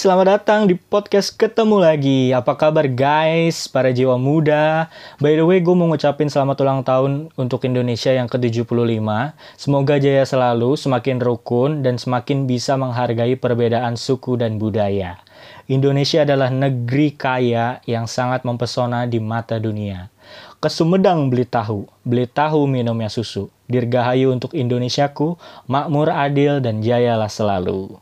Selamat datang di podcast Ketemu Lagi. Apa kabar guys, para jiwa muda? By the way, gue mau ngucapin selamat ulang tahun untuk Indonesia yang ke-75. Semoga jaya selalu, semakin rukun, dan semakin bisa menghargai perbedaan suku dan budaya. Indonesia adalah negeri kaya yang sangat mempesona di mata dunia. Ke Sumedang beli tahu, beli tahu minumnya susu. Dirgahayu untuk Indonesiaku, makmur adil dan jayalah selalu.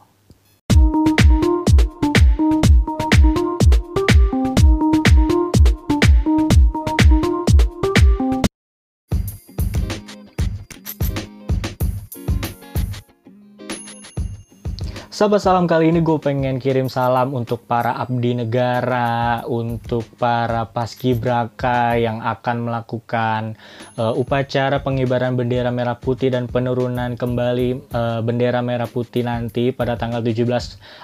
Sahabat salam kali ini gue pengen kirim salam untuk para abdi negara, untuk para paskibraka yang akan melakukan uh, upacara pengibaran bendera merah putih dan penurunan kembali uh, bendera merah putih nanti pada tanggal 17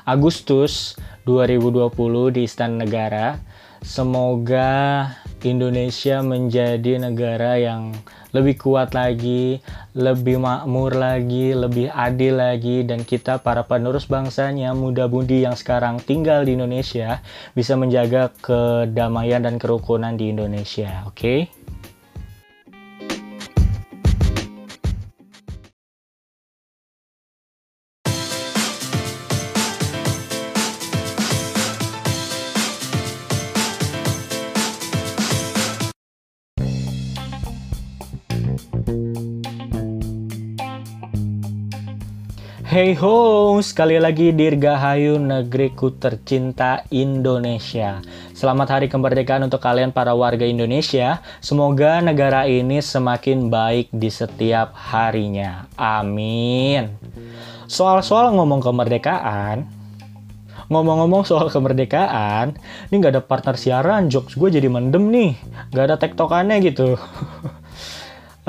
Agustus 2020 di Istana Negara. Semoga Indonesia menjadi negara yang lebih kuat lagi, lebih makmur lagi, lebih adil lagi, dan kita para penerus bangsanya, muda-mudi yang sekarang tinggal di Indonesia bisa menjaga kedamaian dan kerukunan di Indonesia. Oke? Okay? Hey ho, sekali lagi Dirgahayu negeriku tercinta Indonesia. Selamat hari kemerdekaan untuk kalian para warga Indonesia. Semoga negara ini semakin baik di setiap harinya. Amin. Soal-soal ngomong kemerdekaan, ngomong-ngomong soal kemerdekaan, ini nggak ada partner siaran, jokes gue jadi mendem nih, nggak ada tektokannya gitu.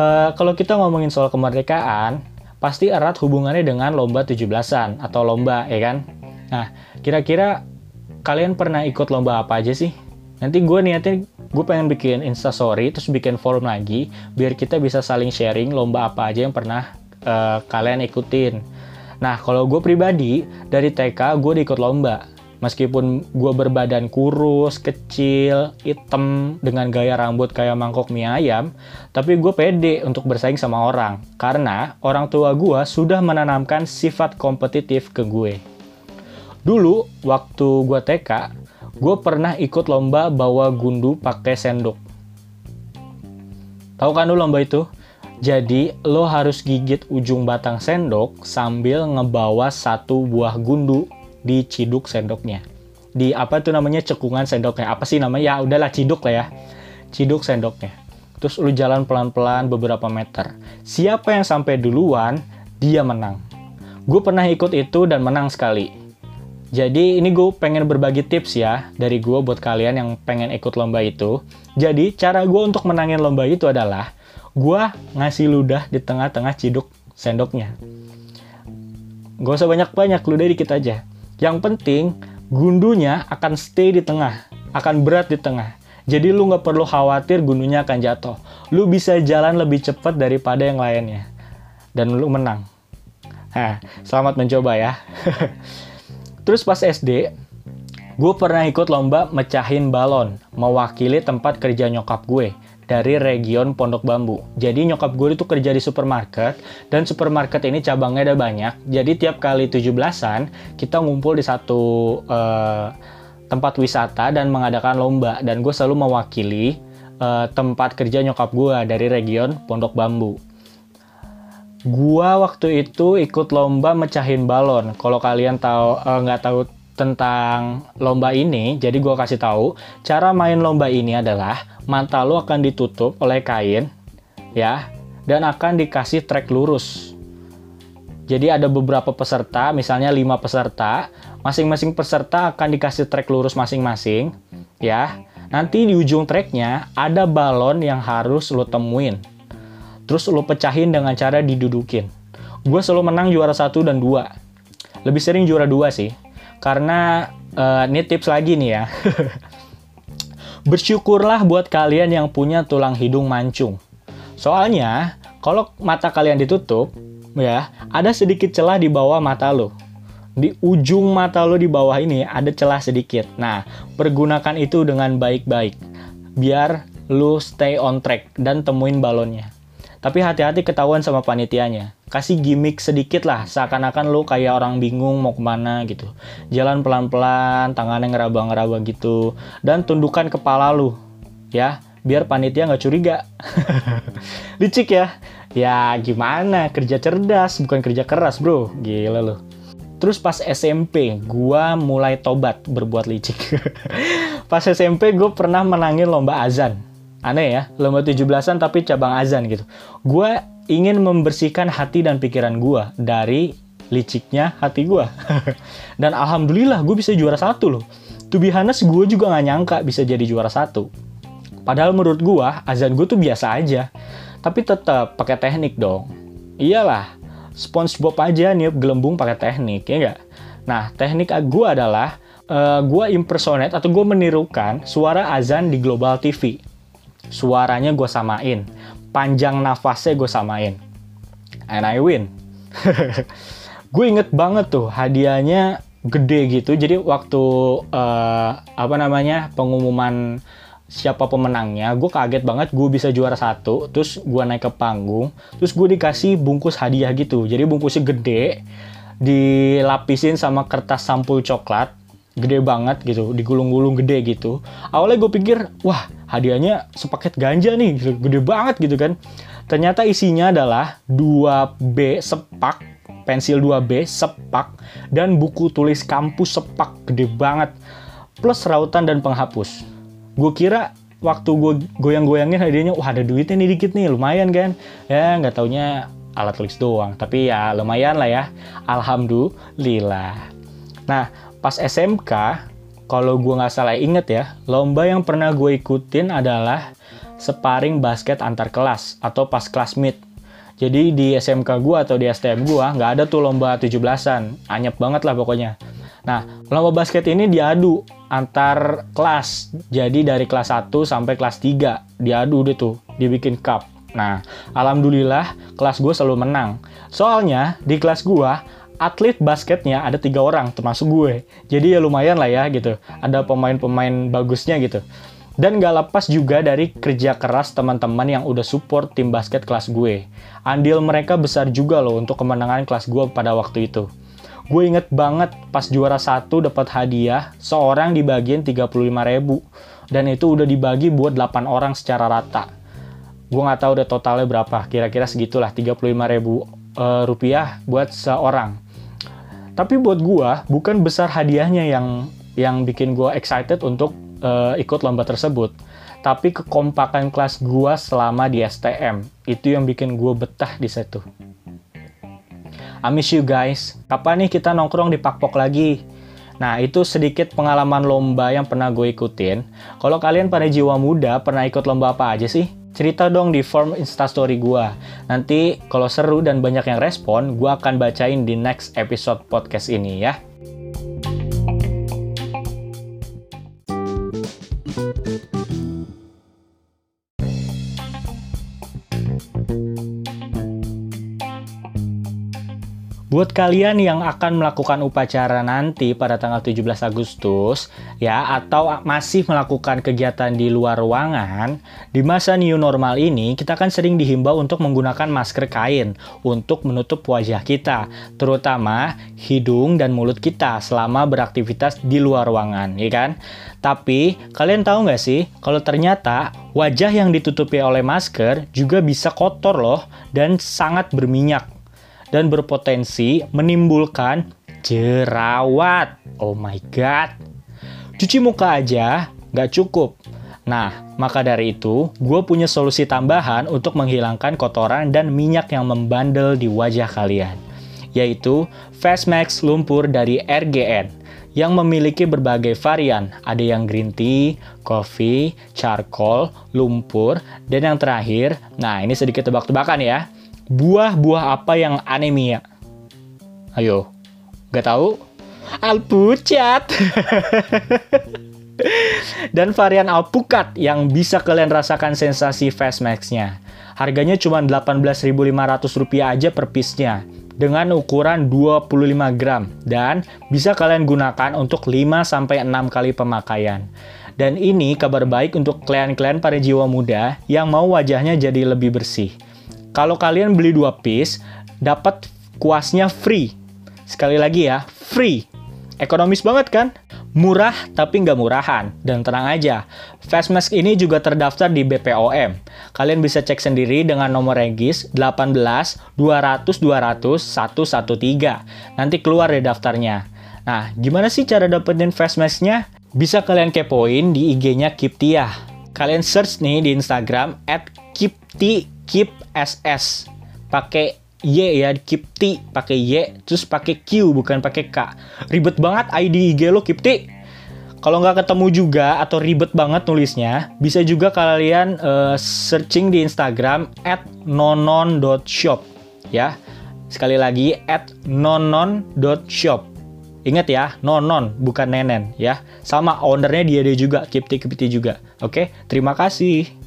uh, kalau kita ngomongin soal kemerdekaan, pasti erat hubungannya dengan lomba 17-an atau lomba, ya kan? Nah, kira-kira kalian pernah ikut lomba apa aja sih? Nanti gue niatin, gue pengen bikin instastory, terus bikin forum lagi, biar kita bisa saling sharing lomba apa aja yang pernah uh, kalian ikutin. Nah, kalau gue pribadi, dari TK gue ikut lomba Meskipun gue berbadan kurus, kecil, hitam, dengan gaya rambut kayak mangkok mie ayam, tapi gue pede untuk bersaing sama orang. Karena orang tua gue sudah menanamkan sifat kompetitif ke gue. Dulu, waktu gue TK, gue pernah ikut lomba bawa gundu pakai sendok. Tahu kan lu lomba itu? Jadi, lo harus gigit ujung batang sendok sambil ngebawa satu buah gundu diciduk sendoknya. Di apa tuh namanya cekungan sendoknya. Apa sih namanya? Ya udahlah ciduk lah ya. Ciduk sendoknya. Terus lu jalan pelan-pelan beberapa meter. Siapa yang sampai duluan, dia menang. Gue pernah ikut itu dan menang sekali. Jadi ini gue pengen berbagi tips ya dari gue buat kalian yang pengen ikut lomba itu. Jadi cara gue untuk menangin lomba itu adalah gue ngasih ludah di tengah-tengah ciduk sendoknya. Gak usah banyak-banyak, ludah dikit aja. Yang penting, gundunya akan stay di tengah, akan berat di tengah. Jadi lu nggak perlu khawatir gundunya akan jatuh. Lu bisa jalan lebih cepat daripada yang lainnya. Dan lu menang. Nah, selamat mencoba ya. Terus pas SD, gue pernah ikut lomba mecahin balon, mewakili tempat kerja nyokap gue dari region Pondok Bambu. Jadi nyokap gue itu kerja di supermarket dan supermarket ini cabangnya ada banyak. Jadi tiap kali 17-an kita ngumpul di satu uh, tempat wisata dan mengadakan lomba dan gue selalu mewakili uh, tempat kerja nyokap gue dari region Pondok Bambu. Gua waktu itu ikut lomba mecahin balon. Kalau kalian tahu eh, nggak uh, tahu tentang lomba ini, jadi gue kasih tahu cara main lomba ini adalah mata lo akan ditutup oleh kain, ya, dan akan dikasih trek lurus. Jadi ada beberapa peserta, misalnya lima peserta, masing-masing peserta akan dikasih trek lurus masing-masing, ya. Nanti di ujung treknya ada balon yang harus lo temuin. Terus lo pecahin dengan cara didudukin. Gue selalu menang juara satu dan dua. Lebih sering juara dua sih karena uh, ini tips lagi nih ya. Bersyukurlah buat kalian yang punya tulang hidung mancung. Soalnya, kalau mata kalian ditutup, ya, ada sedikit celah di bawah mata lo. di ujung mata lo di bawah ini ada celah sedikit. Nah, pergunakan itu dengan baik-baik. Biar lo stay on track dan temuin balonnya. Tapi hati-hati ketahuan sama panitianya. Kasih gimmick sedikit lah, seakan-akan lo kayak orang bingung mau ke mana gitu. Jalan pelan-pelan, tangannya ngeraba-ngeraba gitu. Dan tundukkan kepala lo, ya, biar panitia nggak curiga. Licik ya? Ya gimana, kerja cerdas, bukan kerja keras bro. Gila lo. Terus pas SMP, gue mulai tobat berbuat licik. pas SMP gue pernah menangin lomba azan. Aneh ya, lomba 17-an tapi cabang azan gitu. Gue ingin membersihkan hati dan pikiran gue dari liciknya hati gue. dan alhamdulillah gue bisa juara satu loh. To be honest, gue juga gak nyangka bisa jadi juara satu. Padahal menurut gue, azan gue tuh biasa aja. Tapi tetap pakai teknik dong. Iyalah, SpongeBob aja nih gelembung pakai teknik ya enggak? Nah, teknik gue adalah uh, eh, gue impersonate atau gue menirukan suara azan di Global TV. Suaranya gue samain, panjang nafasnya gue samain, and I win. gue inget banget tuh hadiahnya gede gitu. Jadi waktu uh, apa namanya pengumuman siapa pemenangnya gue kaget banget. Gue bisa juara satu terus gue naik ke panggung terus gue dikasih bungkus hadiah gitu. Jadi bungkusnya gede dilapisin sama kertas sampul coklat gede banget gitu digulung-gulung gede gitu. Awalnya gue pikir wah hadiahnya sepaket ganja nih gitu, gede banget gitu kan. Ternyata isinya adalah 2B sepak pensil 2B sepak dan buku tulis kampus sepak. Gede banget. Plus rautan dan penghapus. Gue kira waktu gue goyang-goyangin hadiahnya wah ada duitnya nih dikit nih lumayan kan? Ya nggak taunya alat tulis doang tapi ya lumayan lah ya. Alhamdulillah. Nah pas SMK kalau gue nggak salah inget ya lomba yang pernah gue ikutin adalah sparring basket antar kelas atau pas kelas meet jadi di SMK gue atau di STM gue nggak ada tuh lomba 17-an anyep banget lah pokoknya Nah, lomba basket ini diadu antar kelas. Jadi dari kelas 1 sampai kelas 3 diadu deh tuh, dibikin cup. Nah, alhamdulillah kelas gue selalu menang. Soalnya di kelas gue atlet basketnya ada tiga orang termasuk gue. Jadi ya lumayan lah ya gitu. Ada pemain-pemain bagusnya gitu. Dan gak lepas juga dari kerja keras teman-teman yang udah support tim basket kelas gue. Andil mereka besar juga loh untuk kemenangan kelas gue pada waktu itu. Gue inget banget pas juara satu dapat hadiah seorang dibagiin 35 ribu dan itu udah dibagi buat 8 orang secara rata. Gue nggak tahu udah totalnya berapa, kira-kira segitulah 35 ribu uh, rupiah buat seorang. Tapi buat gue bukan besar hadiahnya yang yang bikin gue excited untuk uh, ikut lomba tersebut. Tapi kekompakan kelas gue selama di STM itu yang bikin gue betah di situ. I miss you guys. Kapan nih kita nongkrong di Pakpok lagi? Nah, itu sedikit pengalaman lomba yang pernah gue ikutin. Kalau kalian pada jiwa muda, pernah ikut lomba apa aja sih? Cerita dong di form instastory gue. Nanti kalau seru dan banyak yang respon, gue akan bacain di next episode podcast ini ya. Buat kalian yang akan melakukan upacara nanti pada tanggal 17 Agustus ya atau masih melakukan kegiatan di luar ruangan, di masa new normal ini kita kan sering dihimbau untuk menggunakan masker kain untuk menutup wajah kita, terutama hidung dan mulut kita selama beraktivitas di luar ruangan, ya kan? Tapi kalian tahu nggak sih kalau ternyata wajah yang ditutupi oleh masker juga bisa kotor loh dan sangat berminyak dan berpotensi menimbulkan jerawat. Oh my god. Cuci muka aja nggak cukup. Nah, maka dari itu, gue punya solusi tambahan untuk menghilangkan kotoran dan minyak yang membandel di wajah kalian, yaitu Face Max Lumpur dari RGN yang memiliki berbagai varian. Ada yang green tea, coffee, charcoal, lumpur, dan yang terakhir, nah ini sedikit tebak-tebakan ya, Buah-buah apa yang anemia? Ayo, gak tahu? Alpucat. Dan varian alpukat yang bisa kalian rasakan sensasi Fast Max-nya. Harganya cuma 18.500 rupiah aja per piece-nya. dengan ukuran 25 gram dan bisa kalian gunakan untuk 5-6 kali pemakaian. Dan ini kabar baik untuk klien-klien para jiwa muda yang mau wajahnya jadi lebih bersih. Kalau kalian beli dua piece, dapat kuasnya free. Sekali lagi ya, free. Ekonomis banget kan? Murah tapi nggak murahan. Dan tenang aja, face mask ini juga terdaftar di BPOM. Kalian bisa cek sendiri dengan nomor regis 18 200 200 113. Nanti keluar deh daftarnya. Nah, gimana sih cara dapetin face masknya? Bisa kalian kepoin di IG-nya Kiptia. Kalian search nih di Instagram at Kipti Kip SS. Pakai Y ya, Kipti pakai Y, terus pakai Q bukan pakai K. Ribet banget ID IG lo Kipti. Kalau nggak ketemu juga atau ribet banget nulisnya, bisa juga kalian uh, searching di Instagram at nonon.shop ya. Sekali lagi at nonon.shop. Ingat ya, nonon bukan nenen ya. Sama ownernya dia dia juga, Kipti Kipti juga. Oke, terima kasih.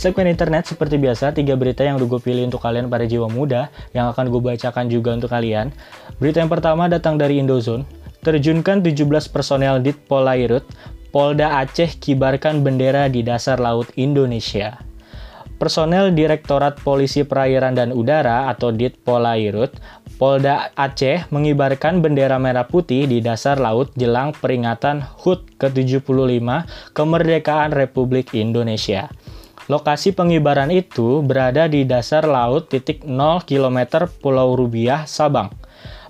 Segmen internet seperti biasa, tiga berita yang udah gue pilih untuk kalian para jiwa muda yang akan gue bacakan juga untuk kalian. Berita yang pertama datang dari Indozone. Terjunkan 17 personel Dit Polairut, Polda Aceh kibarkan bendera di dasar laut Indonesia. Personel Direktorat Polisi Perairan dan Udara atau Dit Polairut, Polda Aceh mengibarkan bendera merah putih di dasar laut jelang peringatan HUT ke-75 kemerdekaan Republik Indonesia. Lokasi pengibaran itu berada di dasar laut titik 0 km Pulau Rubiah, Sabang.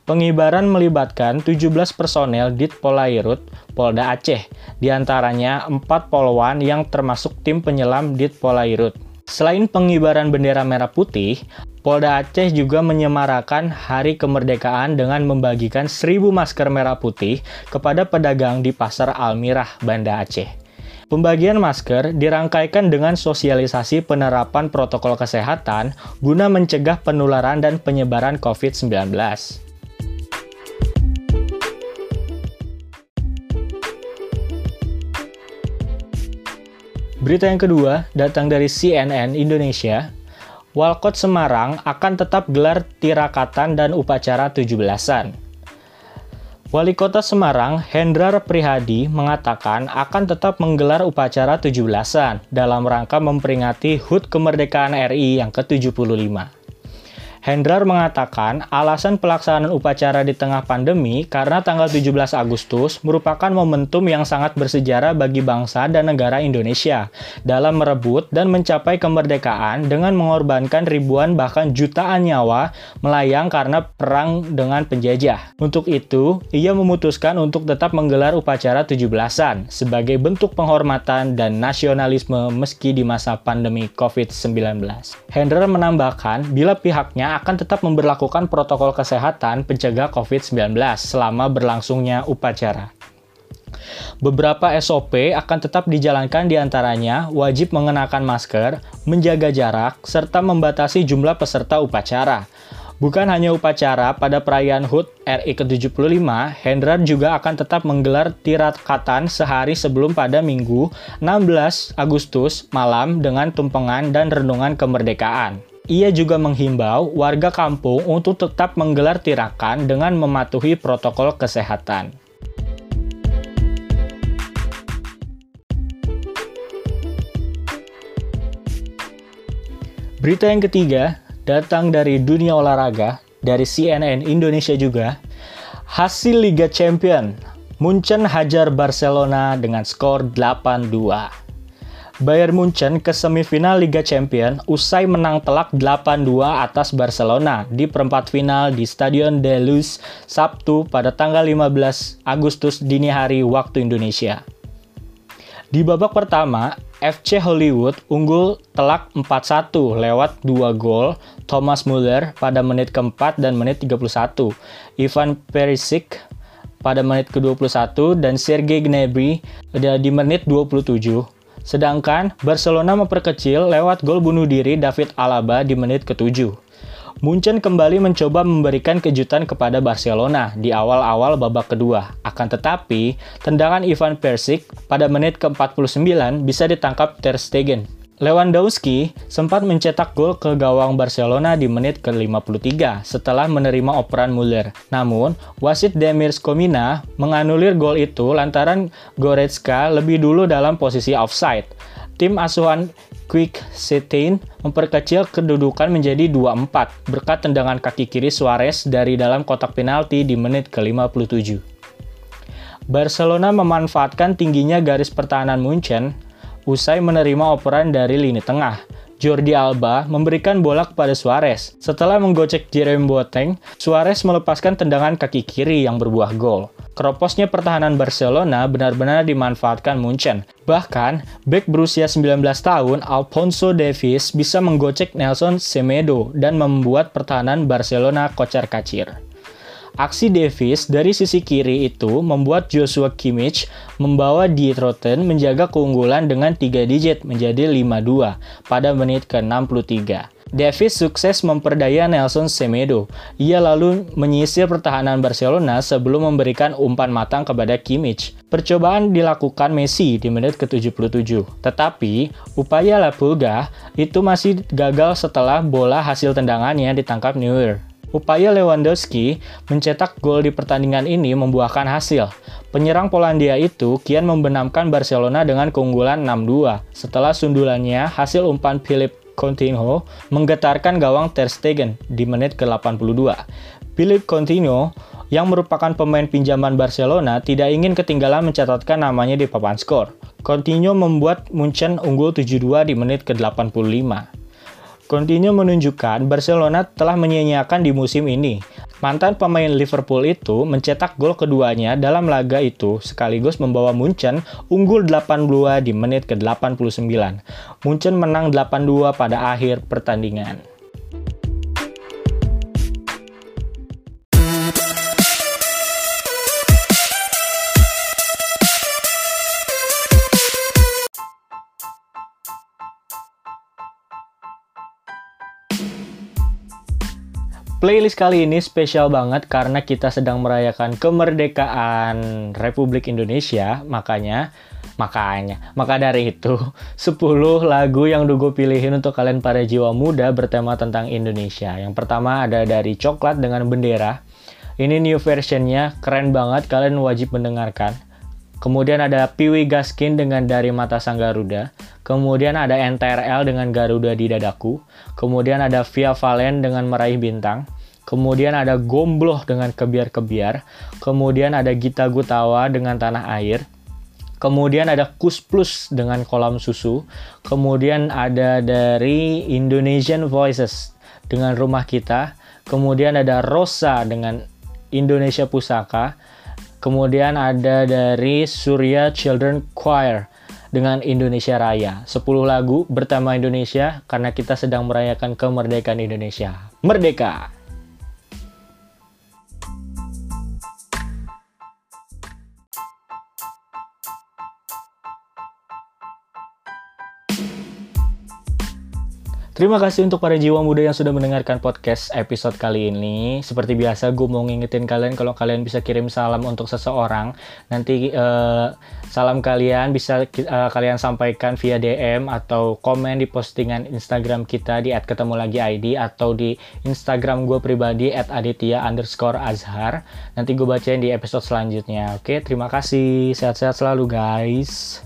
Pengibaran melibatkan 17 personel Dit Polairut, Polda Aceh, di antaranya 4 poluan yang termasuk tim penyelam Dit Polairut. Selain pengibaran bendera merah putih, Polda Aceh juga menyemarakan Hari Kemerdekaan dengan membagikan 1000 masker merah putih kepada pedagang di Pasar Almirah, Banda Aceh. Pembagian masker dirangkaikan dengan sosialisasi penerapan protokol kesehatan guna mencegah penularan dan penyebaran COVID-19. Berita yang kedua datang dari CNN Indonesia. Walkot Semarang akan tetap gelar tirakatan dan upacara 17-an. Wali Kota Semarang, Hendrar Prihadi, mengatakan akan tetap menggelar upacara 17-an dalam rangka memperingati HUT Kemerdekaan RI yang ke-75. Hendrar mengatakan alasan pelaksanaan upacara di tengah pandemi karena tanggal 17 Agustus merupakan momentum yang sangat bersejarah bagi bangsa dan negara Indonesia dalam merebut dan mencapai kemerdekaan dengan mengorbankan ribuan bahkan jutaan nyawa melayang karena perang dengan penjajah. Untuk itu, ia memutuskan untuk tetap menggelar upacara 17-an sebagai bentuk penghormatan dan nasionalisme meski di masa pandemi COVID-19. Hendrar menambahkan bila pihaknya akan tetap memperlakukan protokol kesehatan pencegah COVID-19 selama berlangsungnya upacara. Beberapa SOP akan tetap dijalankan di antaranya wajib mengenakan masker, menjaga jarak, serta membatasi jumlah peserta upacara. Bukan hanya upacara, pada perayaan HUT RI ke-75, Hendra juga akan tetap menggelar tirakatan sehari sebelum pada Minggu 16 Agustus malam dengan tumpengan dan renungan kemerdekaan. Ia juga menghimbau warga kampung untuk tetap menggelar tirakan dengan mematuhi protokol kesehatan. Berita yang ketiga datang dari dunia olahraga, dari CNN Indonesia juga. Hasil Liga Champion, Munchen hajar Barcelona dengan skor 8-2. Bayern Munchen ke semifinal Liga Champions usai menang telak 8-2 atas Barcelona di perempat final di Stadion de Luz Sabtu pada tanggal 15 Agustus dini hari waktu Indonesia. Di babak pertama, FC Hollywood unggul telak 4-1 lewat 2 gol Thomas Muller pada menit keempat dan menit 31, Ivan Perisic pada menit ke-21 dan Sergei Gnabry di menit 27 Sedangkan Barcelona memperkecil lewat gol bunuh diri David Alaba di menit ke-7. Munchen kembali mencoba memberikan kejutan kepada Barcelona di awal-awal babak kedua. Akan tetapi, tendangan Ivan Persic pada menit ke-49 bisa ditangkap Ter Stegen. Lewandowski sempat mencetak gol ke gawang Barcelona di menit ke-53 setelah menerima operan Muller. Namun, wasit Demir Skomina menganulir gol itu lantaran Goretzka lebih dulu dalam posisi offside. Tim asuhan Quick Setain memperkecil kedudukan menjadi 2-4 berkat tendangan kaki kiri Suarez dari dalam kotak penalti di menit ke-57. Barcelona memanfaatkan tingginya garis pertahanan Munchen usai menerima operan dari lini tengah. Jordi Alba memberikan bola kepada Suarez. Setelah menggocek Jerome Boateng, Suarez melepaskan tendangan kaki kiri yang berbuah gol. Keroposnya pertahanan Barcelona benar-benar dimanfaatkan Munchen. Bahkan, bek berusia 19 tahun Alfonso Davies bisa menggocek Nelson Semedo dan membuat pertahanan Barcelona kocar-kacir. Aksi Davis dari sisi kiri itu membuat Joshua Kimmich membawa Die Trotten menjaga keunggulan dengan 3 digit menjadi 5-2 pada menit ke-63. Davis sukses memperdaya Nelson Semedo. Ia lalu menyisir pertahanan Barcelona sebelum memberikan umpan matang kepada Kimmich. Percobaan dilakukan Messi di menit ke-77. Tetapi, upaya La Pulga itu masih gagal setelah bola hasil tendangannya ditangkap Neuer. Upaya Lewandowski mencetak gol di pertandingan ini membuahkan hasil. Penyerang Polandia itu kian membenamkan Barcelona dengan keunggulan 6-2 setelah sundulannya hasil umpan Philip Coutinho menggetarkan gawang Ter Stegen di menit ke-82. Philip Coutinho yang merupakan pemain pinjaman Barcelona tidak ingin ketinggalan mencatatkan namanya di papan skor. Coutinho membuat Munchen unggul 7-2 di menit ke-85. Coutinho menunjukkan Barcelona telah menyia-nyiakan di musim ini. Mantan pemain Liverpool itu mencetak gol keduanya dalam laga itu sekaligus membawa Munchen unggul 8-2 di menit ke-89. Munchen menang 8-2 pada akhir pertandingan. Playlist kali ini spesial banget karena kita sedang merayakan kemerdekaan Republik Indonesia, makanya makanya maka dari itu 10 lagu yang gue pilihin untuk kalian para jiwa muda bertema tentang Indonesia. Yang pertama ada dari Coklat dengan Bendera. Ini new versionnya keren banget, kalian wajib mendengarkan. Kemudian ada Piwi Gaskin dengan Dari Mata Sang Garuda. Kemudian ada NTRL dengan Garuda di Dadaku. Kemudian ada Via Valen dengan Meraih Bintang. Kemudian ada Gombloh dengan Kebiar-Kebiar. Kemudian ada Gita Gutawa dengan Tanah Air. Kemudian ada Kus Plus dengan Kolam Susu. Kemudian ada dari Indonesian Voices dengan Rumah Kita. Kemudian ada Rosa dengan Indonesia Pusaka. Kemudian ada dari Surya Children Choir dengan Indonesia Raya. 10 lagu bertema Indonesia karena kita sedang merayakan kemerdekaan Indonesia. Merdeka! Terima kasih untuk para jiwa muda yang sudah mendengarkan podcast episode kali ini. Seperti biasa, gue mau ngingetin kalian kalau kalian bisa kirim salam untuk seseorang. Nanti uh, salam kalian bisa uh, kalian sampaikan via DM atau komen di postingan Instagram kita di @ketemu_lagi_id atau di Instagram gue pribadi @aditya underscore azhar. Nanti gue bacain di episode selanjutnya. Oke, terima kasih. Sehat-sehat selalu guys.